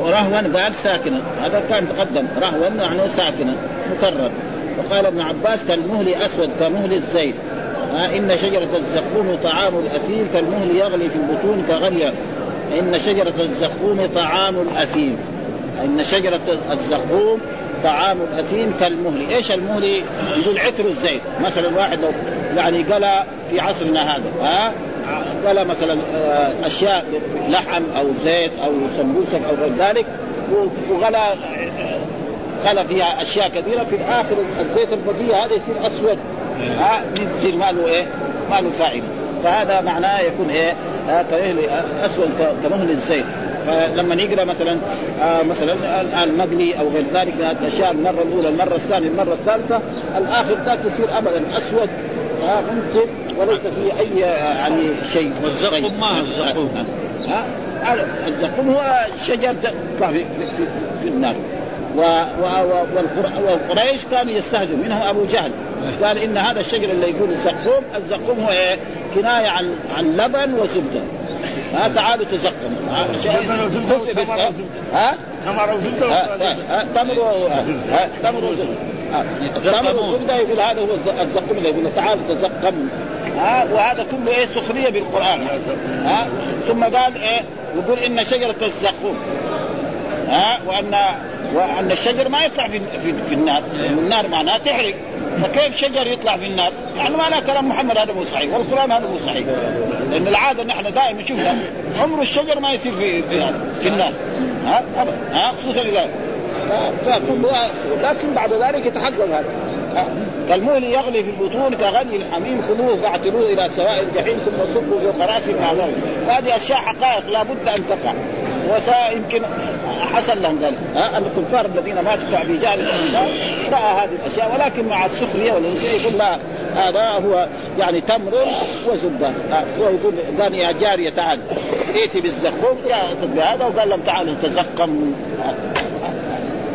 ورهوا قال ساكنا. هذا كان تقدم. رهوا يعني ساكنا مكرر. وقال ابن عباس كالمهل أسود كمهل الزيت. آه إن شجرة الزقوم طعام الأثيم كالمهل يغلي في البطون كغلي إن شجرة الزقوم طعام الأثيم. إن شجرة الزقوم طعام الأثيم كالمهل، إيش المهل؟ يقول عطر الزيت، مثلا واحد لو يعني قلى في عصرنا هذا ها؟ قلى مثلا آه، أشياء لحم أو زيت أو سمبوسك أو غير ذلك وغلى غلى فيها أشياء كثيرة. في الآخر الزيت البقية هذا يصير أسود. ها يصير ما له إيه؟ ما له فائدة. فهذا معناه يكون إيه؟ أسود كمهل الزيت. فلما نقرأ مثلا آه مثلا الان مقلي أو غير ذلك من الأشياء المرة الأولى المرة الثانية المرة الثالثة الآخر ذاك يصير ابدا أسود. آه ممكن وليس فيه أي يعني شيء. والزقوم ما الزقوم؟ ها الزقوم هو شجر في, في, في, في النار. و و والقريش كانوا يستهزئوا منهم أبو جهل. قال إن هذا الشجر اللي يقول الزقوم الزقوم هو إيه؟ كناية عن عن لبن وزبدة. ها تعالوا تزقموا. ها ها؟ تمر وزبدة تمر تمر وزبدة. تمر وزبدة يقول هذا هو الزقوم اللي يقول تعالوا تزقم ها وهذا كله إيه سخرية بالقرآن. ها ثم قال إيه يقول إن شجرة الزقوم. ها وأن وان الشجر ما يطلع في في, في النار النار معناها تحرق. فكيف شجر يطلع في النار؟ يعني لا كلام محمد هذا مو صحيح والقرآن هذا مو صحيح. لأن العادة نحن دائما شوفنا عمر الشجر ما يصير في في, في النار. ها؟ ها؟ خصوصا إذا لكن بعد ذلك يتحقق هذا. كالمهل يغلي في البطون كغلي الحميم خذوه فاعتلوه إلى سواء الجحيم ثم صبوا في قراص مع ذلك هذه أشياء حقائق لابد أن تقع. ويمكن حصل لهم ذلك. ها؟ الكفار الذين ماتوا كابي جهل رأى هذه الأشياء ولكن مع السخرية والانسيه يقول لا هذا هو يعني تمر وزبده هو يقول قال يا جارية تعال. ائتي بالزقوم يا بهذا وقال لهم تعالوا تزقم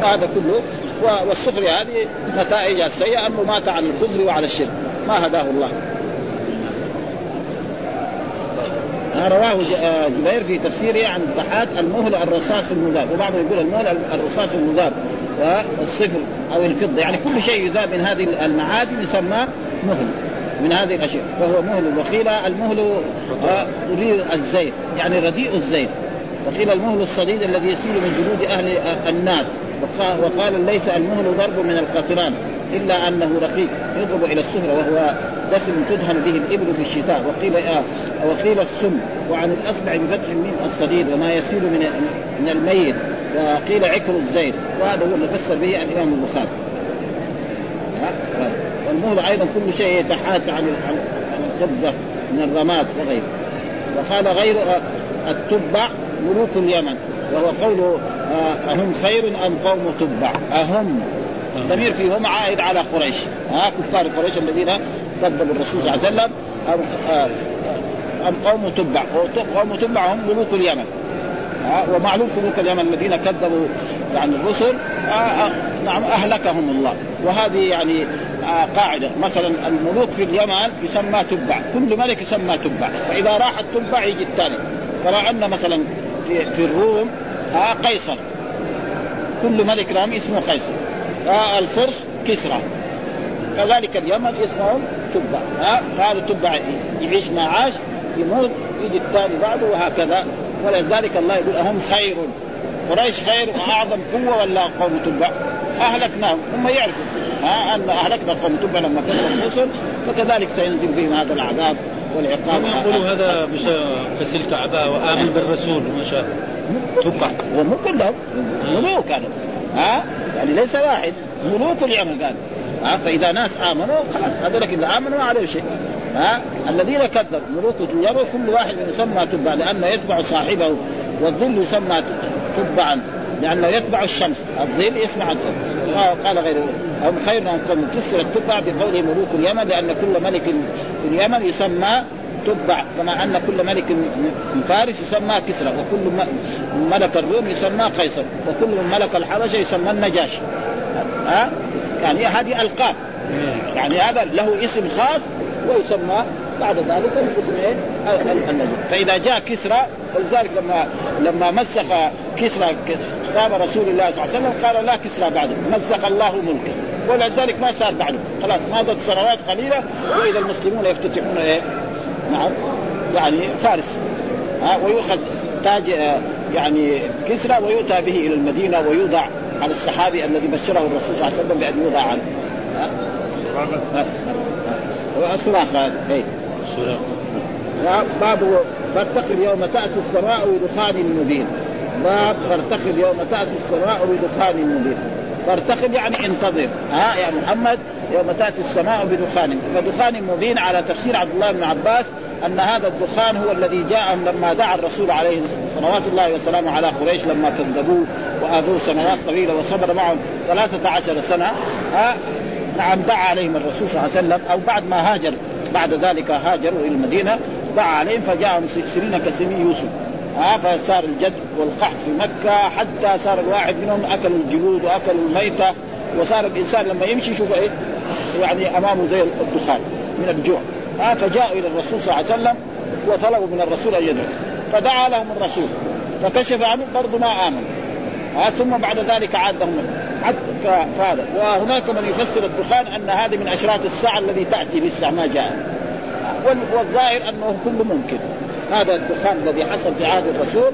هذا كله. والسخرية هذه نتائجها السيئة أنه مات على الكفر وعلى الشرك. ما هداه الله. رواه آه، جبير في تفسيره عن الضحاك المهل الرصاص المذاب. وبعضهم يقول المهل الرصاص المذاب والصفر أو الفضة. يعني كل شيء يذاب من هذه المعادن يسمى مهل من هذه الأشياء. فهو مهل. وقيل المهل رديء الزيت يعني رديء الزيت. وقيل المهل الصديد الذي يسيل من جلود أهل النار. وقال ليس المهل ضرب من القطران إلا أنه رقيق. يضرب إلى السفره وهو دسم تدهن به الإبل في الشتاء. وقيل آه وقيل السم. وعن الأصبع بفتح الميم الصديد وما يسيل من من الميت. وقيل عكر الزيت. وهذا هو اللي فسر به الإمام البخاري. ها؟ والمهل أيضا كل شيء يتحات عن عن الخبزة من الرماد وغيره. وقال غير التبع ملوك اليمن. وهو قوله آه، أهم خير أم قوم تبع؟ أهم. ضمير فيهم عائد على قريش. ها كفار قريش الذين كذبوا الرسول صلى الله عليه وسلم. أم, آه، أم قوم تبع. قوم تبع هم ملوك اليمن. ومعلوم ملوك اليمن الذين كذبوا يعني الرسل. نعم أهلكهم الله. وهذه يعني قاعدة. مثلا الملوك في اليمن يسمى تبع. كل ملك يسمى تبع. فإذا راح التبع يجي الثاني. كما أن مثلا في في الروم قيصر. كل ملك لهم اسمه قيصر. الفرس كسرى. كذلك اليمن اسمهم تبع. هذا تبع يعيش ما عاش يموت يجي الثاني بعده وهكذا. ولذلك الله يقول أهم خير. قريش خير وأعظم قوة ولا قوم تبع؟ أهلكناهم هم يعرفوا. ها أن أهلكنا قوم تبع لما كفروا الرسل فكذلك سينزل بهم هذا العذاب والعقاب. يقولوا هذا كسر الكعبه وآمن بالرسول وما شاء تبع. ومو كلهم ملوك كانوا. ها؟ يعني ليس واحد. ملوك اليمن قال. ها؟ فإذا ناس آمنوا خلاص هذول اذا آمنوا ما عليهم شيء. ها؟ الذين كذبوا. ملوك اليمن كل واحد يسمى تبع لأنه يتبع صاحبه والظل يسمى تبعا لأنه يتبع الشمس. الظل يسمع قال غير هم خير من قوم كسر التبع بقوله ملوك اليمن لأن كل ملك في اليمن يسمى تبع كما أن كل ملك من فارس يسمى كسرى وكل ملك الروم يسمى قيصر وكل من ملك الحبشة يسمى النجاشي. ها؟ يعني هذه ألقاب. يعني هذا له اسم خاص ويسمى بعد ذلك الاسمين النجم فإذا جاء كسرى ولذلك لما لما مسخ كسرى كتاب رسول الله صلى الله عليه وسلم قال لا كسرى بعده مسخ الله ملكه. ولذلك ما صار بعده. خلاص مضت سنوات قليلة وإذا المسلمون يفتتحون إيه؟ نعم. يعني فارس. ها ويؤخذ تاج يعني كسرى ويؤتى به إلى المدينة ويوضع على الصحابي الذي بشره الرسول صلى الله عليه وسلم بأن يوضع عنه. الصراخ هذا اي باب فارتقب يوم تأتي السماء بدخان مبين. باب فارتقب يوم تأتي السماء بدخان مبين. فارتقب يعني انتظر. ها يا محمد يوم تأتي السماء بدخان. فدخان مبين على تفسير عبد الله بن عباس أن هذا الدخان هو الذي جاءهم لما دعا الرسول عليه صلوات الله وسلامه على قريش لما كذبوه وآذوه سنوات طويلة وصبر معهم 13 سنة ها نعم دعا عليهم الرسول صلى الله عليه وسلم أو بعد ما هاجر بعد ذلك هاجروا إلى المدينة دعا عليهم فجاءهم سنين كسنين يوسف ها فصار الجد والقحط في مكة حتى صار الواحد منهم اكلوا الجلود واكلوا الميتة وصار الإنسان لما يمشي يشوف إيه يعني أمامه زي الدخان من الجوع. ها فجاءوا إلى الرسول صلى الله عليه وسلم وطلبوا من الرسول أن يدعو فدعا لهم الرسول. فكشف عنه برضه ما آمن. ها ثم بعد ذلك عاد لهم فهذا. وهناك من يفسر الدخان أن هذه من أشراط الساعة الذي تأتي لسه ما جاء. والظاهر أنه كله ممكن. هذا الدخان الذي حصل في عهد الرسول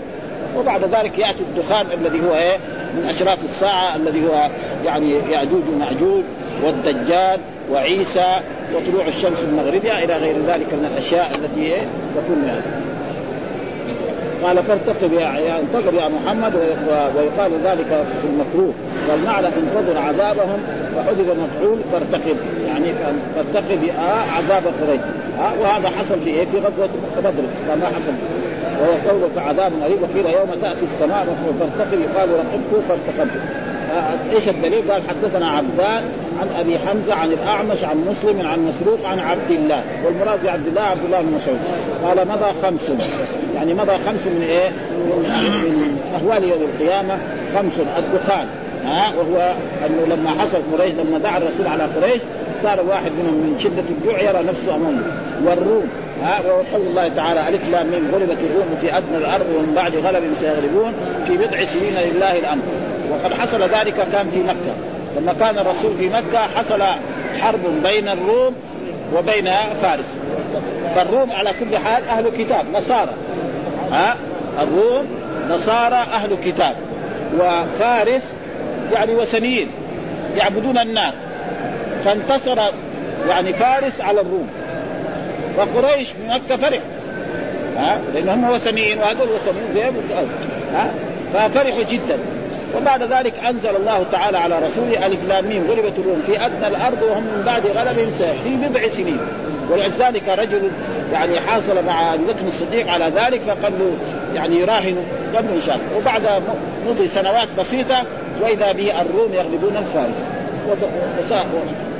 وبعد ذلك يأتي الدخان الذي هو إيه؟ من أشراط الساعة الذي هو يعني يأجوج ومأجوج. والدجال وعيسى وطلوع الشمس المغربيه إلى غير ذلك من الأشياء التي تكون يعني. قال فارتقب يا انتظر يا محمد ويقال ذلك في المكروه. والمعنى انتظر عذابهم فحذف المفعول فارتقب. يعني فارتقب آه عذاب قريش. آه وهذا حصل في إيه؟ في غزوة بدر كما حصل. وهو قولك عذاب قريب وقيل يوم تأتي السماء فارتقب يقال رقبت فارتقبت. إيش الدليل؟ قال حدثنا عبدان عن أبي حمزة عن الأعمش عن مسلم عن مسروق عن عبد الله والمراد بعبد الله عبد الله بن مسعود. قال مضى خمس يعني مضى خمس من إيه؟ من, من أهوال يوم القيامة خمس الدخان. ها؟ وهو أنه لما حصل قريش لما دعا الرسول على قريش صار واحد منهم من شدة الجوع يرى نفسه أمامه. والروم ها؟ وهو قول الله تعالى ألف لام من غلبت الروم في أدنى الأرض ومن بعد غلب سيغلبون في بضع سنين لله الأمر. وقد حصل ذلك كان في مكة. لما كان الرسول في مكة حصل حرب بين الروم وبين فارس. فالروم على كل حال أهل كتاب نصارى. ها؟ الروم نصارى أهل كتاب. وفارس يعني وثنيين يعبدون النار. فانتصر يعني فارس على الروم. فقريش من مكة فرح ها؟ لأن هم وثنيين وهذول وثنيين زي ها؟ ففرحوا جدا. وبعد ذلك أنزل الله تعالى على رسوله ألف لام ميم غلبت الروم في أدنى الأرض وهم من بعد غلبهم في بضع سنين. ولذلك رجل يعني حاصل مع ابي بكر الصديق على ذلك فقال له يعني يراهن قبل إن شاء وبعد مضي سنوات بسيطة وإذا به الروم يغلبون الفارس.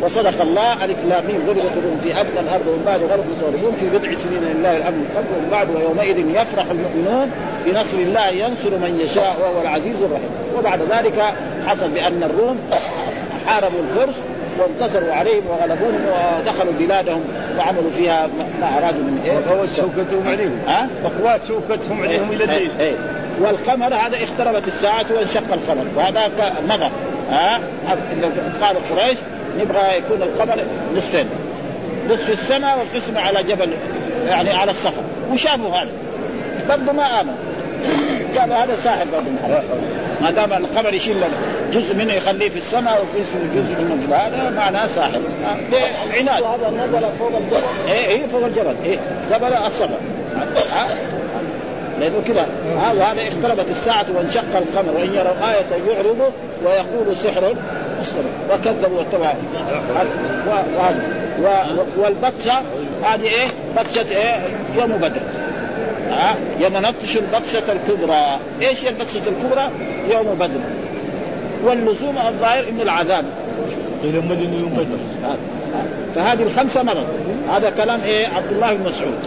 وصدق الله ألف لام ميم غلبت الروم في ادنى الأرض ومن بعد غلب صورهم في بضع سنين لله الامر قبل ومن بعد ويومئذ يفرح المؤمنون بنصر الله ينصر من يشاء وهو العزيز الرحيم. وبعد ذلك حصل بأن الروم حاربوا الفرس وانتصروا عليهم وغلبوهم ودخلوا بلادهم وعملوا فيها ما أرادوا من إيه؟ فقوات شوكتهم عليهم. ها؟ فقوات شوكتهم عليهم إلى الليل إيه. والقمر هذا اقتربت الساعة وانشق القمر وهذا مضى. ها؟ قال قريش نبغى يكون القمر نصفين نصف في السماء والقسم على جبل يعني على الصخر. وشافوا هذا. برضه ما آمن. قالوا هذا ساحر برضه ما دام القمر يشيل جزء منه يخليه في السماء وقسم جزء منه في هذا معناه ساحر. عناد. هذا نزل فوق الجبل. إيه إيه فوق الجبل. إيه جبل الصخر. لأنه كذا. ها؟ وهذا اقتربت الساعة وانشق القمر. وإن يروا آية يعرضوا ويقولوا سحر. مستمر وكذبوا واتبعوا والبطشة هذه إيه؟ بطشة إيه؟ يوم بدر. ها؟ يوم نبطش البطشة الكبرى، إيش هي البطشة الكبرى؟ يوم بدر. واللزوم الظاهر إنه العذاب. قيل مدن يوم بدر. فهذه الخمسة مرض. هذا كلام إيه؟ عبد الله بن مسعود.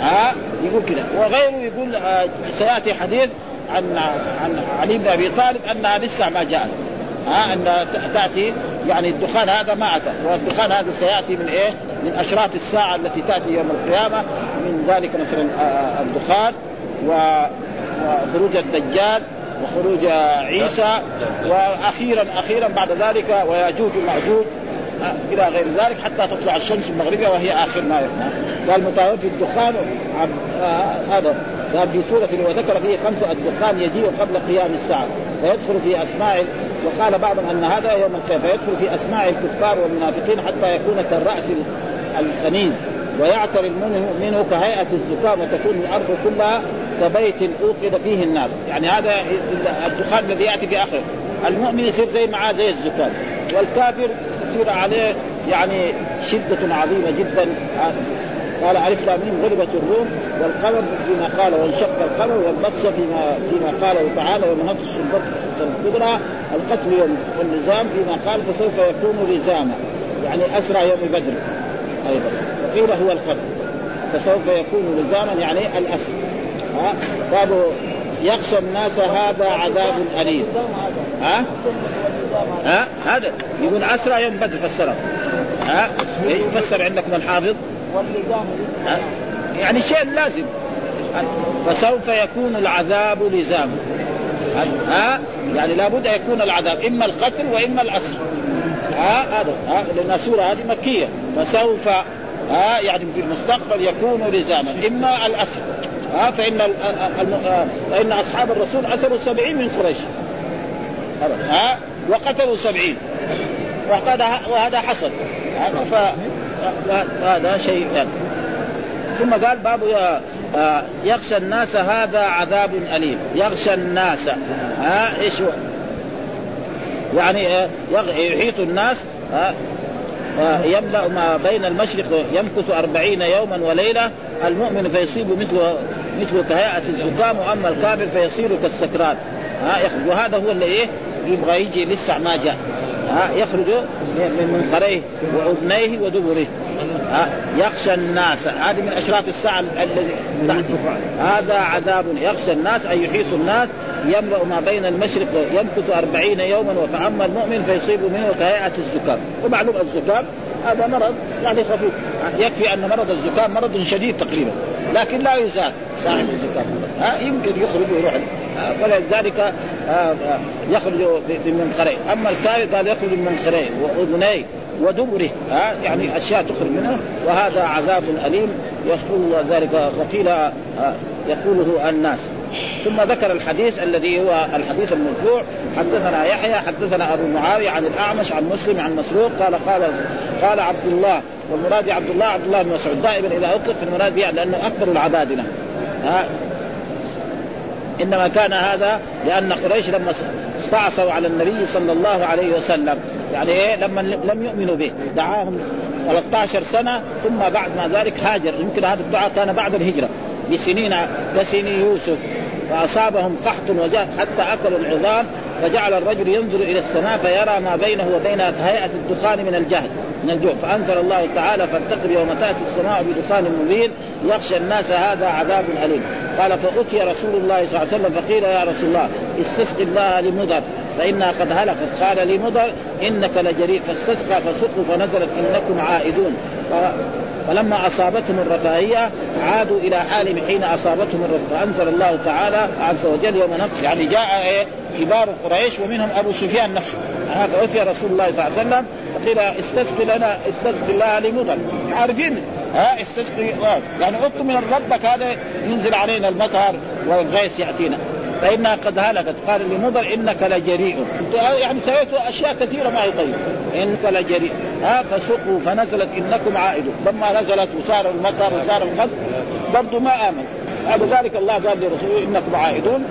ها؟ يقول كذا وغيره يقول آه سيأتي حديث عن عن علي بن أبي طالب أنها لسه ما جاءت. ها إن تأتي يعني الدخان هذا ما أتى. والدخان هذا سيأتي من إيه؟ من أشراط الساعة التي تأتي يوم القيامة. من ذلك مثلا الدخان وخروج الدجال وخروج عيسى وأخيرا أخيرا بعد ذلك ويأجوج ومأجوج إلى غير ذلك حتى تطلع الشمس المغربية وهي آخر ما يكون قال متوفي الدخان هذا قال في سورة وذكر فيه خمسة الدخان يجيء قبل قيام الساعة. فيدخل في أسماع وقال بعضهم أن هذا يوم القيامة. فيدخل في أسماع الكفار والمنافقين حتى يكون كالرأس الخنين. ويعتري منه, منه كهيئة الزكام وتكون الأرض كلها كبيت أوقد فيه النار. يعني هذا الدخان الذي يأتي في آخر المؤمن يصير زي معاه زي الزكام والكافر يصير عليه يعني شدة عظيمة جدا. قال ألف لام غلبت الروم والقمر فيما قال وانشق القمر والبطش فيما فيما قاله تعالى ومن البطش الكبرى القتل والنظام فيما قال فسوف يكون لزاما يعني أسرى يوم بدر أيضا. وقيل هو القتل فسوف يكون لزاما يعني الأسر ها؟ باب يخشى الناس هذا عذاب أليم. ها؟ ها؟ هذا. يقول أسرى يوم بدر فسره. ها؟ يفسر عندكم الحافظ؟ واللزام يعني شيء لازم. فسوف يكون العذاب لزاما. ها؟ يعني لابد أن يكون العذاب إما القتل وإما الأسر. ها؟ هذا ها؟ لأن السورة هذه مكية. فسوف ها؟ يعني في المستقبل يكون لزاما إما الأسر. ها؟ فإن فإن أصحاب الرسول أثروا سبعين من قريش. ها؟ وقتلوا سبعين وهذا حصل. هذا هذا شيء يعني. ثم قال باب آه، يخشى الناس هذا عذاب أليم. يخشى الناس. ها هو؟ يعني آه، يحيط الناس آه، يملأ ما بين المشرق يمكث أربعين يوما وليلة المؤمن فيصيب مثل مثل كهيئة الزكام وأما الكافر فيصير كالسكران. ها يخرج. وهذا هو اللي إيه؟ يبغى يجي لسه ما جاء. ها يخرج من منخريه واذنيه ودبره. ها يخشى الناس. هذه من أشراط الساعة الذي هذا عذاب. يخشى الناس ان يحيط الناس يملأ ما بين المشرق يمكث أربعين يوما فاما المؤمن فيصيب منه كهيئة الزكام. ومعلوم الزكام هذا مرض يعني خفيف يكفي أن مرض الزكام مرض شديد تقريبا لكن لا يزال صاحب الزكام ها يمكن يخرج ويروح. ولذلك يخرج من أما الكافر قال يخرج من منخريه وأذنيه ودبره. ها يعني أشياء تخرج منه وهذا عذاب أليم يقول ذلك وقيل يقوله الناس. ثم ذكر الحديث الذي هو الحديث المرفوع. حدثنا يحيى حدثنا أبو معاوية عن الأعمش عن مسلم عن مسروق. قال قال قال عبد الله والمراد عبد الله عبد الله بن مسعود. دائما إذا أطلق المراد به لأنه أكبر العبادلة. ها؟ إنما كان هذا لأن قريش لما استعصوا على النبي صلى الله عليه وسلم. يعني إيه؟ لما لم يؤمنوا به. دعاهم 13 سنة ثم بعد ما ذلك هاجر. يمكن هذا الدعاء كان بعد الهجرة. بسنين كسن يوسف فأصابهم قحط وجاء حتى أكلوا العظام فجعل الرجل ينظر إلى السماء فيرى ما بينه وبينها كهيئه الدخان من الجهل من الجوع. فأنزل الله تعالى فارتقب يوم تأتي السماء بدخان مبين يخشى الناس هذا عذاب أليم. قال فأتي رسول الله صلى الله عليه وسلم فقيل يا رسول الله استسق الله لمضر فانها قد هلكت. قال لمضر إنك لجريء فاستسقى فسقوا فنزلت إنكم عائدون. فلما أصابتهم الرفاهية عادوا إلى حالهم حين أصابتهم الرفاهية. فأنزل الله تعالى عز وجل يوم يعني جاء إيه كبار قريش ومنهم أبو سفيان نفسه. فاتي رسول الله صلى الله عليه وسلم. فقيل استسقي لنا استسقي الله لمضر عارفين ها استسقي. يعني اطلب من ربك هذا ينزل علينا المطر والغيث يأتينا. فإنها قد هلكت. قال لمضر إنك لجريء. يعني سويت أشياء كثيرة ما هي طيبة. إنك لجريء. ها فسقوا فنزلت إنكم عائدون لما نزلت وصار المطر وصار الخصم برضه ما آمن. ذلك الله قال لرسوله إنكم عائدون.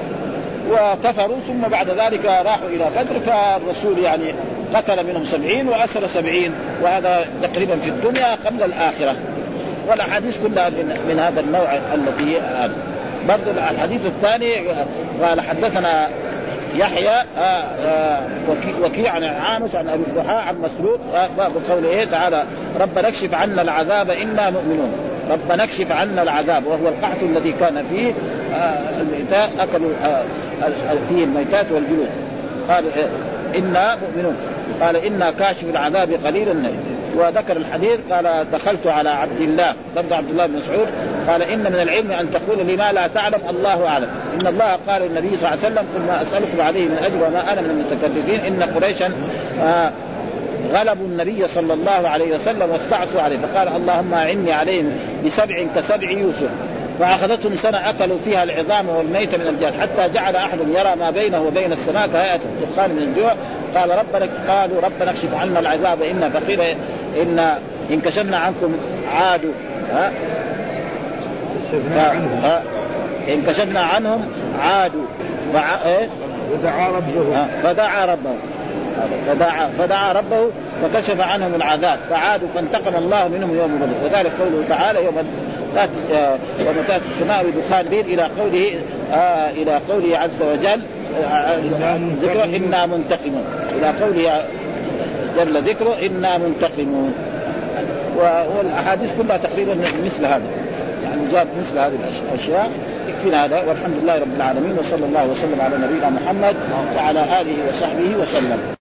وكفروا ثم بعد ذلك راحوا إلى بدر فالرسول يعني قتل منهم سبعين وأسر سبعين وهذا تقريبا في الدنيا قبل الآخرة. والأحاديث كلها من, من هذا النوع الذي هذا برضو الحديث الثاني قال حدثنا يحيى آه، آه، وكيع عن عامش عن أبي الضحى عن مسروق آه، باب قوله إيه؟ تعالى ربنا اكشف عنا العذاب إنا مؤمنون. ربنا اكشف عنا العذاب وهو القحط الذي كان فيه الميتات اكلوا فيه الميتات والجلود. قال إنا مؤمنون. قال إنا كاشف العذاب قليلا وذكر الحديث قال دخلت على عبد الله برضه عبد الله بن مسعود قال إن من العلم أن تقول لما لا تعلم الله أعلم. إن الله قال للنبي صلى الله عليه وسلم قل ما اسالكم عليه من أجر وما أنا من المتكلفين. إن قريشا آه غلبوا النبي صلى الله عليه وسلم واستعصوا عليه. فقال اللهم أعني عليهم بسبع كسبع يوسف. فأخذتهم سنة أكلوا فيها العظام والميت من الجهل حتى جعل أحد يرى ما بينه وبين السماء كهيئة الدخان من الجوع. قال ربنا قالوا ربنا اكشف عنا العذاب أنا فقيل إن إن كشفنا عنكم عادوا. ها؟ ها؟ ان كشفنا عنهم عادوا. فع... إيه؟ ودعا ربه. فدعا ربه. فدعا فدعا ربه فكشف عنهم العذاب. فعادوا فانتقم الله منهم يوم بدر. وذلك قوله تعالى يوم يوم تاتي السماء بدخان بير إلى قوله آه إلى قوله عز وجل ذكر إنا منتقمون. إلى قوله جل ذكره إنا منتقمون. والأحاديث كلها تقريبا مثل هذا. يعني جاء مثل هذه الأشياء. يكفينا هذا والحمد لله رب العالمين وصلى الله وسلم على نبينا محمد وعلى آله وصحبه وسلم.